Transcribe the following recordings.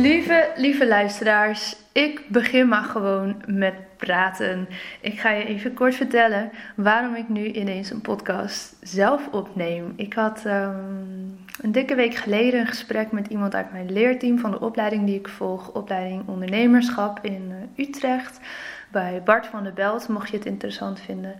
Lieve, lieve luisteraars, ik begin maar gewoon met praten. Ik ga je even kort vertellen waarom ik nu ineens een podcast zelf opneem. Ik had ehm, een dikke week geleden een gesprek met iemand uit mijn leerteam van de opleiding die ik volg, opleiding ondernemerschap in uh, Utrecht. Bij Bart van der Belt, mocht je het interessant vinden.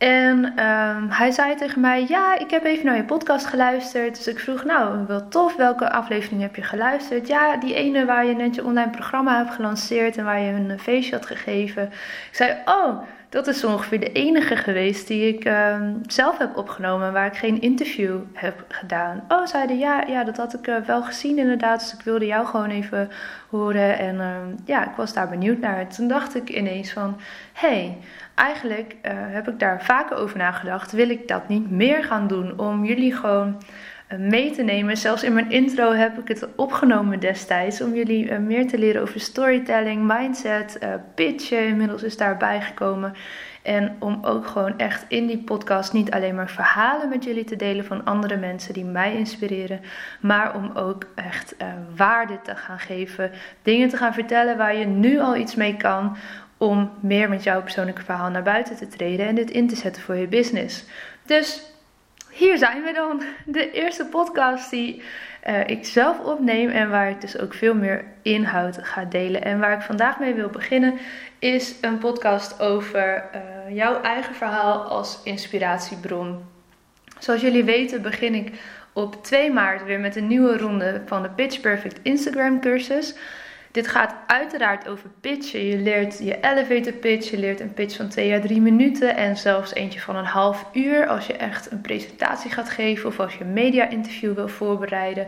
En um, hij zei tegen mij: Ja, ik heb even naar je podcast geluisterd. Dus ik vroeg: Nou, wel tof, welke aflevering heb je geluisterd? Ja, die ene waar je net je online programma hebt gelanceerd en waar je een feestje had gegeven. Ik zei: Oh, dat is ongeveer de enige geweest die ik um, zelf heb opgenomen, waar ik geen interview heb gedaan. Oh, zeiden ja, ja, dat had ik uh, wel gezien inderdaad. Dus ik wilde jou gewoon even horen. En um, ja, ik was daar benieuwd naar. Toen dacht ik ineens van: hey, eigenlijk uh, heb ik daar vaker over nagedacht. Wil ik dat niet meer gaan doen om jullie gewoon mee te nemen? Zelfs in mijn intro heb ik het opgenomen destijds om jullie uh, meer te leren over storytelling, mindset, pitchen. Inmiddels is daarbij gekomen. En om ook gewoon echt in die podcast niet alleen maar verhalen met jullie te delen van andere mensen die mij inspireren, maar om ook echt waarde te gaan geven, dingen te gaan vertellen waar je nu al iets mee kan om meer met jouw persoonlijke verhaal naar buiten te treden en dit in te zetten voor je business. Dus hier zijn we dan. De eerste podcast die uh, ik zelf opneem en waar ik dus ook veel meer inhoud ga delen. En waar ik vandaag mee wil beginnen is een podcast over uh, jouw eigen verhaal als inspiratiebron. Zoals jullie weten begin ik op 2 maart weer met een nieuwe ronde van de Pitch Perfect Instagram cursus. Dit gaat uiteraard over pitchen. Je leert je elevator pitch, je leert een pitch van 2 à 3 minuten en zelfs eentje van een half uur als je echt een presentatie gaat geven of als je een media interview wil voorbereiden.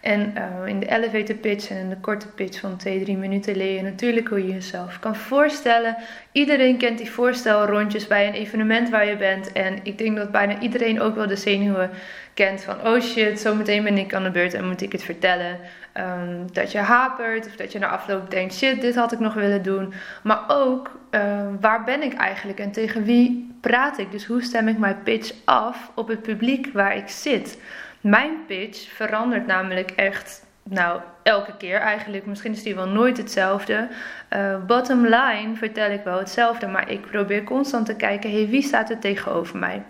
En uh, in de elevator pitch en de korte pitch van 2, 3 minuten leer je natuurlijk hoe je jezelf kan voorstellen. Iedereen kent die voorstelrondjes bij een evenement waar je bent. En ik denk dat bijna iedereen ook wel de zenuwen kent van oh shit, zometeen ben ik aan de beurt en moet ik het vertellen. Um, dat je hapert of dat je na afloop denkt shit, dit had ik nog willen doen. Maar ook uh, waar ben ik eigenlijk en tegen wie praat ik? Dus hoe stem ik mijn pitch af op het publiek waar ik zit? Mijn pitch verandert namelijk echt, nou, elke keer eigenlijk. Misschien is die wel nooit hetzelfde. Uh, bottom line vertel ik wel hetzelfde, maar ik probeer constant te kijken, hey, wie staat er tegenover mij?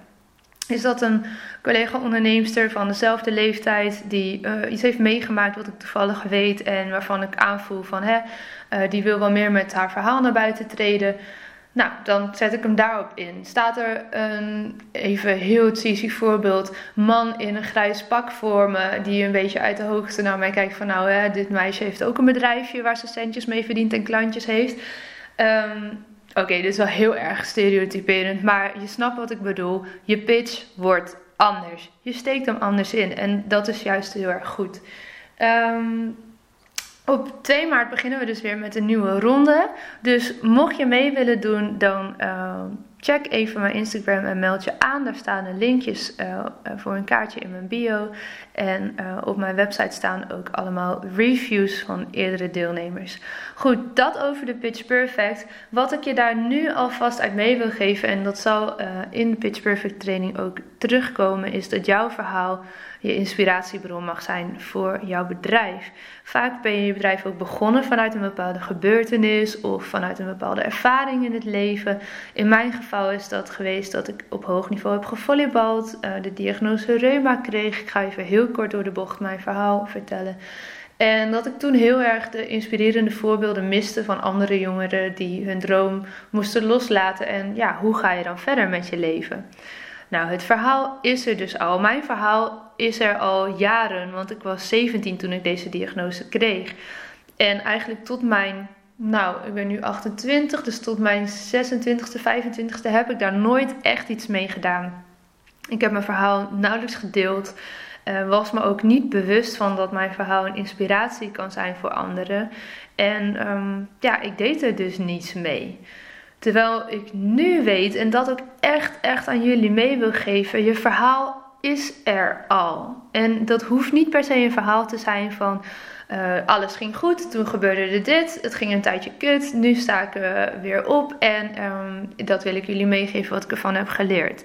Is dat een collega-onderneemster van dezelfde leeftijd die uh, iets heeft meegemaakt wat ik toevallig weet en waarvan ik aanvoel van hè, uh, die wil wel meer met haar verhaal naar buiten treden? Nou, dan zet ik hem daarop in. Staat er een, even heel cheesy voorbeeld, man in een grijs pak voor me, die een beetje uit de hoogte naar mij kijkt van nou, hè, dit meisje heeft ook een bedrijfje waar ze centjes mee verdient en klantjes heeft. Um, Oké, dit is wel heel erg stereotyperend, maar je snapt wat ik bedoel. Je pitch wordt anders. Je steekt hem anders in en dat is juist heel erg goed. Um, op 2 maart beginnen we dus weer met een nieuwe ronde. Dus mocht je mee willen doen, dan uh, check even mijn Instagram en meld je aan. Daar staan de linkjes uh, voor een kaartje in mijn bio. En uh, op mijn website staan ook allemaal reviews van eerdere deelnemers. Goed, dat over de Pitch Perfect. Wat ik je daar nu alvast uit mee wil geven, en dat zal in de Pitch Perfect training ook terugkomen, is dat jouw verhaal je inspiratiebron mag zijn voor jouw bedrijf. Vaak ben je je bedrijf ook begonnen vanuit een bepaalde gebeurtenis of vanuit een bepaalde ervaring in het leven. In mijn geval is dat geweest dat ik op hoog niveau heb gevolleybald, uh, de diagnose reuma kreeg. Ik ga even heel kort door de bocht mijn verhaal vertellen. En dat ik toen heel erg de inspirerende voorbeelden miste van andere jongeren die hun droom moesten loslaten. En ja, hoe ga je dan verder met je leven? Nou, het verhaal is er dus al. Mijn verhaal is er al jaren, want ik was 17 toen ik deze diagnose kreeg. En eigenlijk tot mijn, nou, ik ben nu 28, dus tot mijn 26e, 25e heb ik daar nooit echt iets mee gedaan. Ik heb mijn verhaal nauwelijks gedeeld. Was me ook niet bewust van dat mijn verhaal een inspiratie kan zijn voor anderen. En ehm, ja, ik deed er dus niets mee. Terwijl ik nu weet en dat ook echt, echt aan jullie mee wil geven. Je verhaal is er al. En dat hoeft niet per se een verhaal te zijn van uh, alles ging goed, toen gebeurde er dit, het ging een tijdje kut, nu sta ik uh, weer op en um, dat wil ik jullie meegeven wat ik ervan heb geleerd.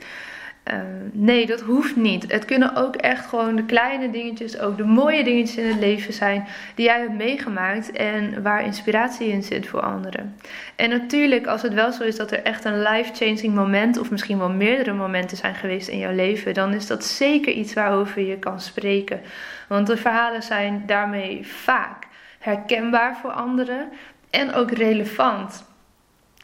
Uh, nee, dat hoeft niet. Het kunnen ook echt gewoon de kleine dingetjes, ook de mooie dingetjes in het leven zijn die jij hebt meegemaakt en waar inspiratie in zit voor anderen. En natuurlijk, als het wel zo is dat er echt een life-changing moment of misschien wel meerdere momenten zijn geweest in jouw leven, dan is dat zeker iets waarover je kan spreken. Want de verhalen zijn daarmee vaak herkenbaar voor anderen en ook relevant.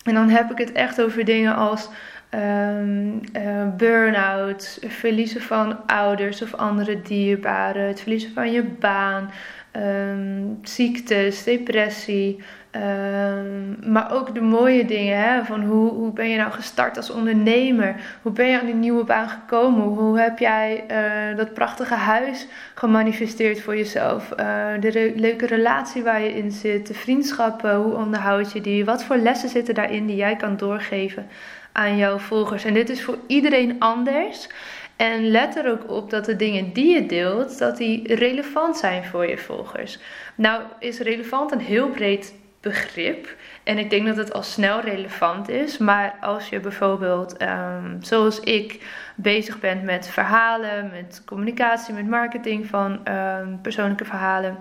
En dan heb ik het echt over dingen als um, uh, burn-out, verliezen van ouders of andere dierbaren, het verliezen van je baan, um, ziektes, depressie. Um, maar ook de mooie dingen, hè? van hoe, hoe ben je nou gestart als ondernemer? Hoe ben je aan die nieuwe baan gekomen? Hoe heb jij uh, dat prachtige huis gemanifesteerd voor jezelf? Uh, de leuke relatie waar je in zit, de vriendschappen, hoe onderhoud je die? Wat voor lessen zitten daarin die jij kan doorgeven? Aan jouw volgers. En dit is voor iedereen anders. En let er ook op dat de dingen die je deelt, dat die relevant zijn voor je volgers. Nou is relevant een heel breed begrip. En ik denk dat het al snel relevant is. Maar als je bijvoorbeeld, ehm, zoals ik, bezig bent met verhalen, met communicatie, met marketing van ehm, persoonlijke verhalen.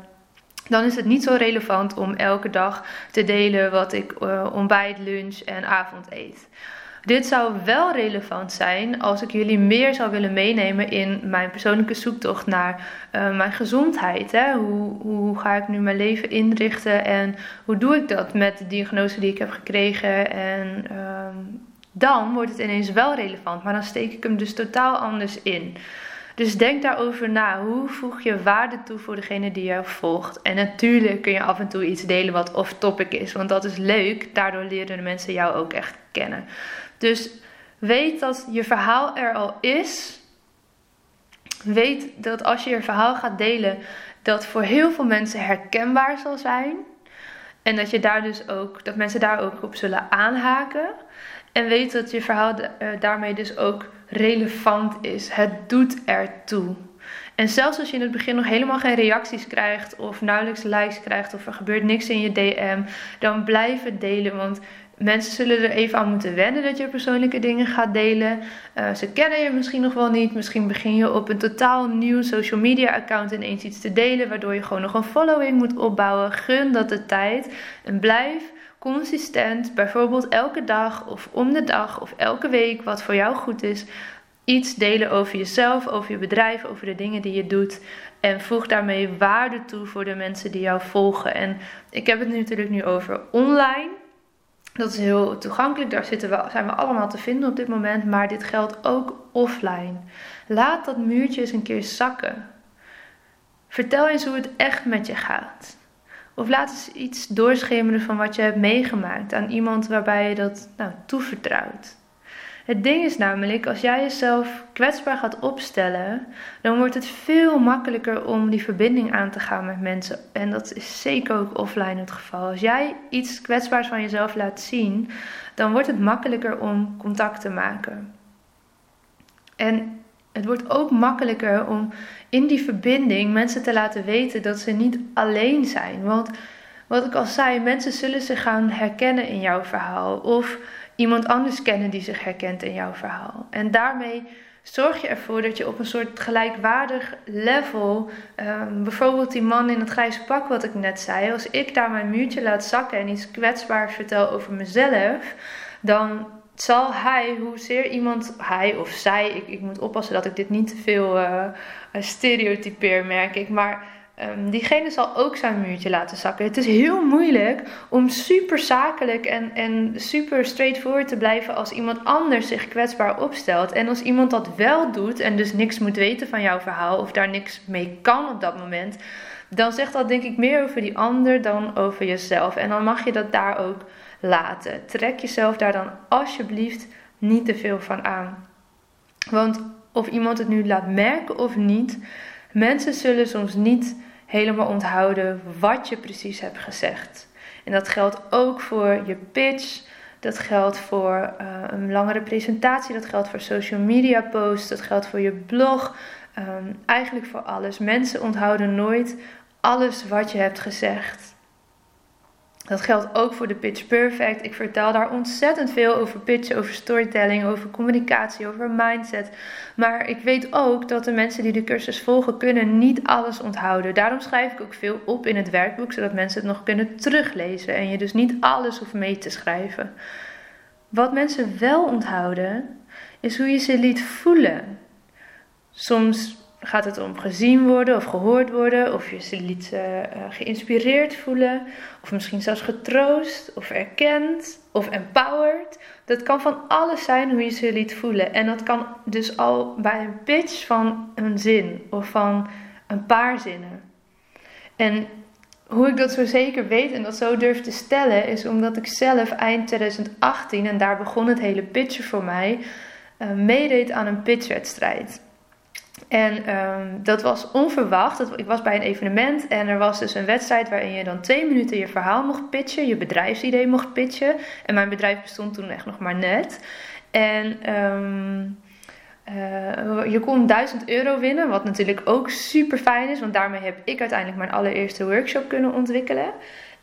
Dan is het niet zo relevant om elke dag te delen wat ik uh, ontbijt, lunch en avond eet. Dit zou wel relevant zijn als ik jullie meer zou willen meenemen in mijn persoonlijke zoektocht naar uh, mijn gezondheid. Hè? Hoe, hoe ga ik nu mijn leven inrichten en hoe doe ik dat met de diagnose die ik heb gekregen? En uh, dan wordt het ineens wel relevant, maar dan steek ik hem dus totaal anders in. Dus denk daarover na. Hoe voeg je waarde toe voor degene die jou volgt? En natuurlijk kun je af en toe iets delen wat off-topic is, want dat is leuk. Daardoor leren de mensen jou ook echt kennen. Dus weet dat je verhaal er al is. Weet dat als je je verhaal gaat delen, dat voor heel veel mensen herkenbaar zal zijn. En dat, je daar dus ook, dat mensen daar ook op zullen aanhaken. En weet dat je verhaal eh, daarmee dus ook relevant is. Het doet ertoe. En zelfs als je in het begin nog helemaal geen reacties krijgt, of nauwelijks likes krijgt, of er gebeurt niks in je DM, dan blijf het delen. Want mensen zullen er even aan moeten wennen dat je persoonlijke dingen gaat delen. Uh, ze kennen je misschien nog wel niet. Misschien begin je op een totaal nieuw social media account ineens iets te delen, waardoor je gewoon nog een following moet opbouwen. Gun dat de tijd en blijf consistent, bijvoorbeeld elke dag of om de dag of elke week, wat voor jou goed is, iets delen over jezelf, over je bedrijf, over de dingen die je doet. En voeg daarmee waarde toe voor de mensen die jou volgen. En ik heb het natuurlijk nu over online. Dat is heel toegankelijk, daar zitten zijn we allemaal te vinden op dit moment. Maar dit geldt ook offline. Laat dat muurtje eens een keer zakken. Vertel eens hoe het echt met je gaat. Of laat eens iets doorschemeren van wat je hebt meegemaakt aan iemand waarbij je dat nou, toevertrouwt. Het ding is namelijk, als jij jezelf kwetsbaar gaat opstellen, dan wordt het veel makkelijker om die verbinding aan te gaan met mensen. En dat is zeker ook offline het geval. Als jij iets kwetsbaars van jezelf laat zien, dan wordt het makkelijker om contact te maken. En het wordt ook makkelijker om in die verbinding mensen te laten weten dat ze niet alleen zijn. Want wat ik al zei, mensen zullen zich gaan herkennen in jouw verhaal. Of iemand anders kennen die zich herkent in jouw verhaal. En daarmee zorg je ervoor dat je op een soort gelijkwaardig level, um, bijvoorbeeld die man in het grijze pak wat ik net zei, als ik daar mijn muurtje laat zakken en iets kwetsbaars vertel over mezelf, dan zal hij, hoezeer iemand, hij of zij, ik, ik moet oppassen dat ik dit niet te veel uh, stereotypeer, merk ik, maar um, diegene zal ook zijn muurtje laten zakken. Het is heel moeilijk om super zakelijk en, en super straightforward te blijven als iemand anders zich kwetsbaar opstelt. En als iemand dat wel doet en dus niks moet weten van jouw verhaal of daar niks mee kan op dat moment, dan zegt dat denk ik meer over die ander dan over jezelf. En dan mag je dat daar ook laten. Trek jezelf daar dan alsjeblieft niet te veel van aan. Want of iemand het nu laat merken of niet, mensen zullen soms niet helemaal onthouden wat je precies hebt gezegd. En dat geldt ook voor je pitch. Dat geldt voor uh, een langere presentatie. Dat geldt voor social media posts. Dat geldt voor je blog. Um, eigenlijk voor alles. Mensen onthouden nooit alles wat je hebt gezegd. Dat geldt ook voor de Pitch Perfect. Ik vertel daar ontzettend veel over pitch, over storytelling, over communicatie, over mindset. Maar ik weet ook dat de mensen die de cursus volgen kunnen niet alles onthouden. Daarom schrijf ik ook veel op in het werkboek, zodat mensen het nog kunnen teruglezen en je dus niet alles hoeft mee te schrijven. Wat mensen wel onthouden, is hoe je ze liet voelen. Soms gaat het om gezien worden of gehoord worden, of je ze liet uh, geïnspireerd voelen, of misschien zelfs getroost, of erkend, of empowered. Dat kan van alles zijn hoe je ze liet voelen. En dat kan dus al bij een pitch van een zin of van een paar zinnen. En hoe ik dat zo zeker weet en dat zo durf te stellen, is omdat ik zelf eind 2018, en daar begon het hele pitchen voor mij, uh, meedeed aan een pitchwedstrijd. En ehm, dat was onverwacht. Ik was bij een evenement en er was dus een wedstrijd waarin je dan twee minuten je verhaal mocht pitchen, je bedrijfsidee mocht pitchen. En mijn bedrijf bestond toen echt nog maar net. En ehm, eh, je kon 1000 euro winnen, wat natuurlijk ook super fijn is, want daarmee heb ik uiteindelijk mijn allereerste workshop kunnen ontwikkelen.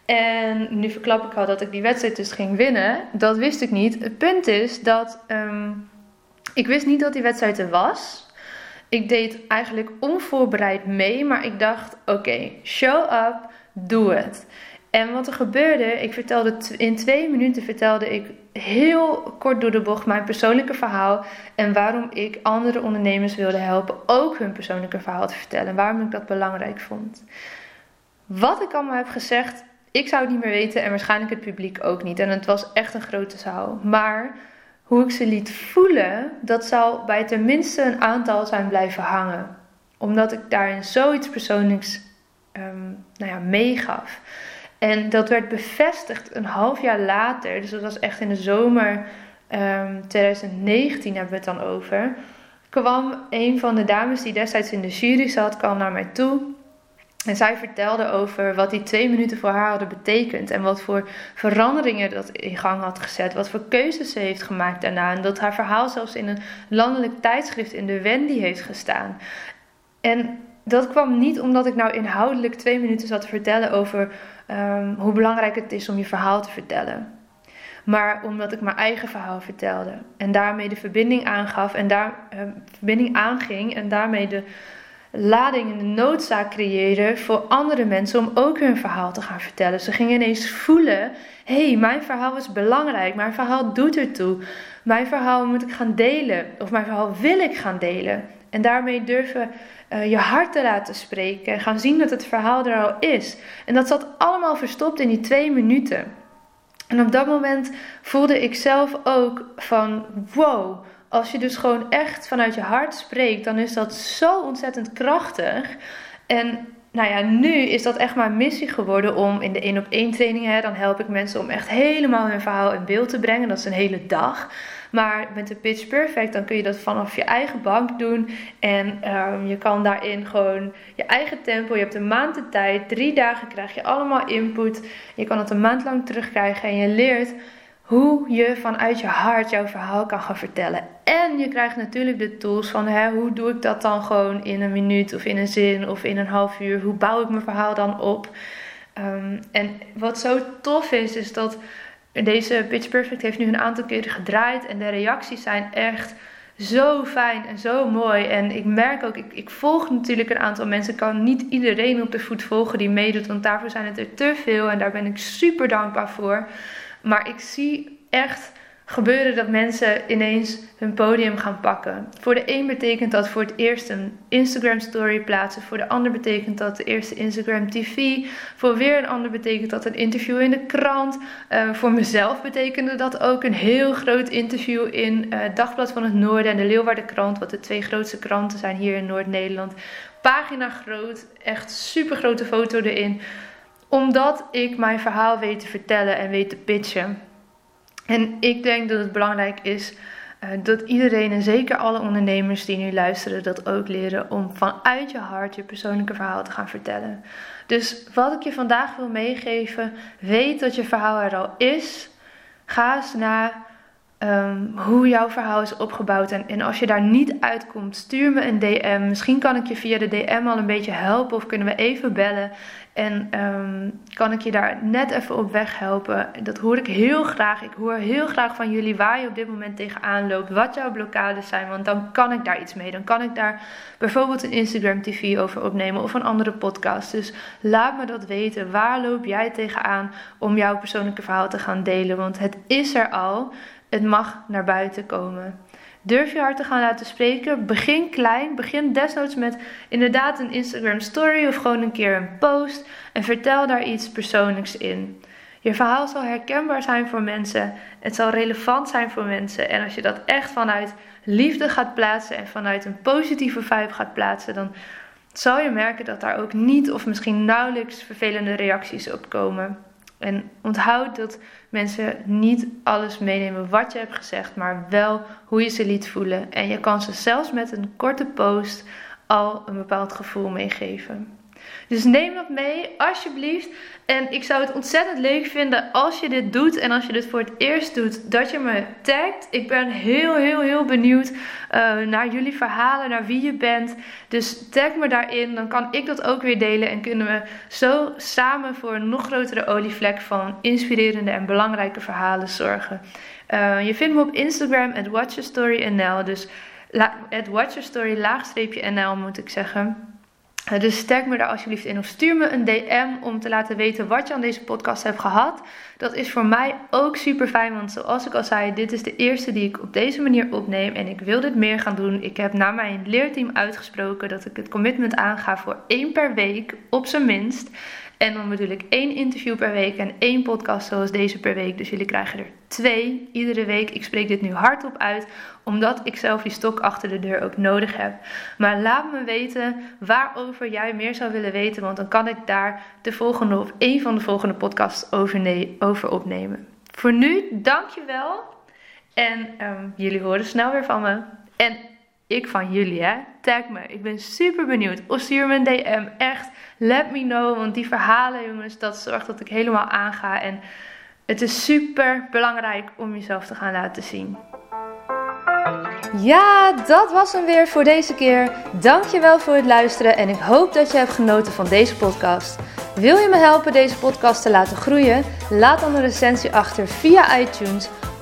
En nu verklap ik al dat ik die wedstrijd dus ging winnen. Dat wist ik niet. Het punt is dat ehm, ik wist niet dat die wedstrijd er was. Ik deed eigenlijk onvoorbereid mee, maar ik dacht: oké, show up, doe het. En wat er gebeurde, ik vertelde in twee minuten vertelde ik heel kort door de bocht mijn persoonlijke verhaal en waarom ik andere ondernemers wilde helpen ook hun persoonlijke verhaal te vertellen. Waarom ik dat belangrijk vond. Wat ik allemaal heb gezegd, ik zou het niet meer weten en waarschijnlijk het publiek ook niet. En het was echt een grote zaal. Maar hoe ik ze liet voelen, dat zal bij tenminste een aantal zijn blijven hangen. Omdat ik daarin zoiets persoonlijks um, nou ja, meegaf. En dat werd bevestigd een half jaar later. Dus dat was echt in de zomer um, ehm, 2019 hebben we het dan over. Kwam een van de dames die destijds in de jury zat, kwam naar mij toe. En zij vertelde over wat die twee minuten voor haar hadden betekend. En wat voor veranderingen dat in gang had gezet. Wat voor keuzes ze heeft gemaakt daarna. En dat haar verhaal zelfs in een landelijk tijdschrift in de Wendy heeft gestaan. En dat kwam niet omdat ik nou inhoudelijk twee minuten zat te vertellen over um, hoe belangrijk het is om je verhaal te vertellen. Maar omdat ik mijn eigen verhaal vertelde. En daarmee de verbinding aangaf. En daar uh, verbinding aanging. En daarmee de lading en de noodzaak creëren voor andere mensen om ook hun verhaal te gaan vertellen. Ze gingen ineens voelen: hé, hey, mijn verhaal is belangrijk, mijn verhaal doet ertoe. Mijn verhaal moet ik gaan delen, of mijn verhaal wil ik gaan delen. En daarmee durven uh, je hart te laten spreken en gaan zien dat het verhaal er al is. En dat zat allemaal verstopt in die twee minuten. En op dat moment voelde ik zelf ook van wow als je dus gewoon echt vanuit je hart spreekt, dan is dat zo ontzettend krachtig. En nou ja, nu is dat echt mijn missie geworden om in de één op één trainingen, dan help ik mensen om echt helemaal hun verhaal in beeld te brengen. Dat is een hele dag. Maar met de Pitch Perfect, dan kun je dat vanaf je eigen bank doen. En um, je kan daarin gewoon je eigen tempo. Je hebt een maand de tijd. Drie dagen krijg je allemaal input. Je kan het een maand lang terugkrijgen. En je leert hoe je vanuit je hart jouw verhaal kan gaan vertellen. En je krijgt natuurlijk de tools van hè, hoe doe ik dat dan gewoon in een minuut of in een zin of in een half uur. Hoe bouw ik mijn verhaal dan op? Um, en wat zo tof is, is dat deze Pitch Perfect heeft nu een aantal keren gedraaid. En de reacties zijn echt zo fijn en zo mooi. En ik merk ook, ik, ik volg natuurlijk een aantal mensen. Ik kan niet iedereen op de voet volgen die meedoet, want daarvoor zijn het er te veel. En daar ben ik super dankbaar voor. Maar ik zie echt gebeuren dat mensen ineens hun podium gaan pakken. Voor de een betekent dat voor het eerst een Instagram story plaatsen. Voor de ander betekent dat de eerste Instagram TV. Voor weer een ander betekent dat een interview in de krant. Uh, voor mezelf betekende dat ook een heel groot interview in uh, Dagblad van het Noorden en de Leeuwarden Krant. Wat de twee grootste kranten zijn hier in Noord-Nederland. Pagina groot, echt super grote foto erin. Omdat ik mijn verhaal weet te vertellen en weet te pitchen. En ik denk dat het belangrijk is uh, dat iedereen en zeker alle ondernemers die nu luisteren dat ook leren om vanuit je hart je persoonlijke verhaal te gaan vertellen. Dus wat ik je vandaag wil meegeven, weet dat je verhaal er al is. Ga eens naar um, hoe jouw verhaal is opgebouwd. En, en als je daar niet uitkomt, stuur me een DM. Misschien kan ik je via de DM al een beetje helpen of kunnen we even bellen. En um, kan ik je daar net even op weg helpen. Dat hoor ik heel graag. Ik hoor heel graag van jullie waar je op dit moment tegenaan loopt. Wat jouw blokkades zijn. Want dan kan ik daar iets mee. Dan kan ik daar bijvoorbeeld een Instagram TV over opnemen. Of een andere podcast. Dus laat me dat weten. Waar loop jij tegenaan om jouw persoonlijke verhaal te gaan delen? Want het is er al. Het mag naar buiten komen. Durf je hart te gaan laten spreken. Begin klein. Begin desnoods met inderdaad een Instagram story of gewoon een keer een post. En vertel daar iets persoonlijks in. Je verhaal zal herkenbaar zijn voor mensen. Het zal relevant zijn voor mensen. En als je dat echt vanuit liefde gaat plaatsen en vanuit een positieve vibe gaat plaatsen, dan zal je merken dat daar ook niet of misschien nauwelijks vervelende reacties op komen. En onthoud dat mensen niet alles meenemen wat je hebt gezegd, maar wel hoe je ze liet voelen. En je kan ze zelfs met een korte post al een bepaald gevoel meegeven. Dus neem dat mee, alsjeblieft. En ik zou het ontzettend leuk vinden als je dit doet. En als je dit voor het eerst doet, dat je me tagt. Ik ben heel, heel, heel benieuwd uh, naar jullie verhalen, naar wie je bent. Dus tag me daarin. Dan kan ik dat ook weer delen. En kunnen we zo samen voor een nog grotere olievlek van inspirerende en belangrijke verhalen zorgen. Uh, je vindt me op Instagram, at. Dus at laagstreepje NL moet ik zeggen. Eh, dus sterk me daar alsjeblieft in of stuur me een DM om te laten weten wat je aan deze podcast hebt gehad. Dat is voor mij ook super fijn, want zoals ik al zei, dit is de eerste die ik op deze manier opneem en ik wil dit meer gaan doen. Ik heb naar mijn leerteam uitgesproken dat ik het commitment aanga voor één per week, op zijn minst. En dan ik één interview per week en één podcast zoals deze per week. Dus jullie krijgen er twee iedere week. Ik spreek dit nu hardop uit, omdat ik zelf die stok achter de deur ook nodig heb. Maar laat me weten waarover jij meer zou willen weten, want dan kan ik daar de volgende of één van de volgende podcasts over, over opnemen. Voor nu, dankjewel. En um, jullie horen snel weer van me. En ik van jullie, hè. Tag me. Ik ben super benieuwd. Of stuur me een DM. Echt, let me know. Want die verhalen, jongens, dat zorgt dat ik helemaal aanga. En het is super belangrijk om jezelf te gaan laten zien. Ja, dat was hem weer voor deze keer. Dankjewel voor het luisteren en ik hoop dat je hebt genoten van deze podcast. Wil je me helpen deze podcast te laten groeien? Laat dan een recensie achter via iTunes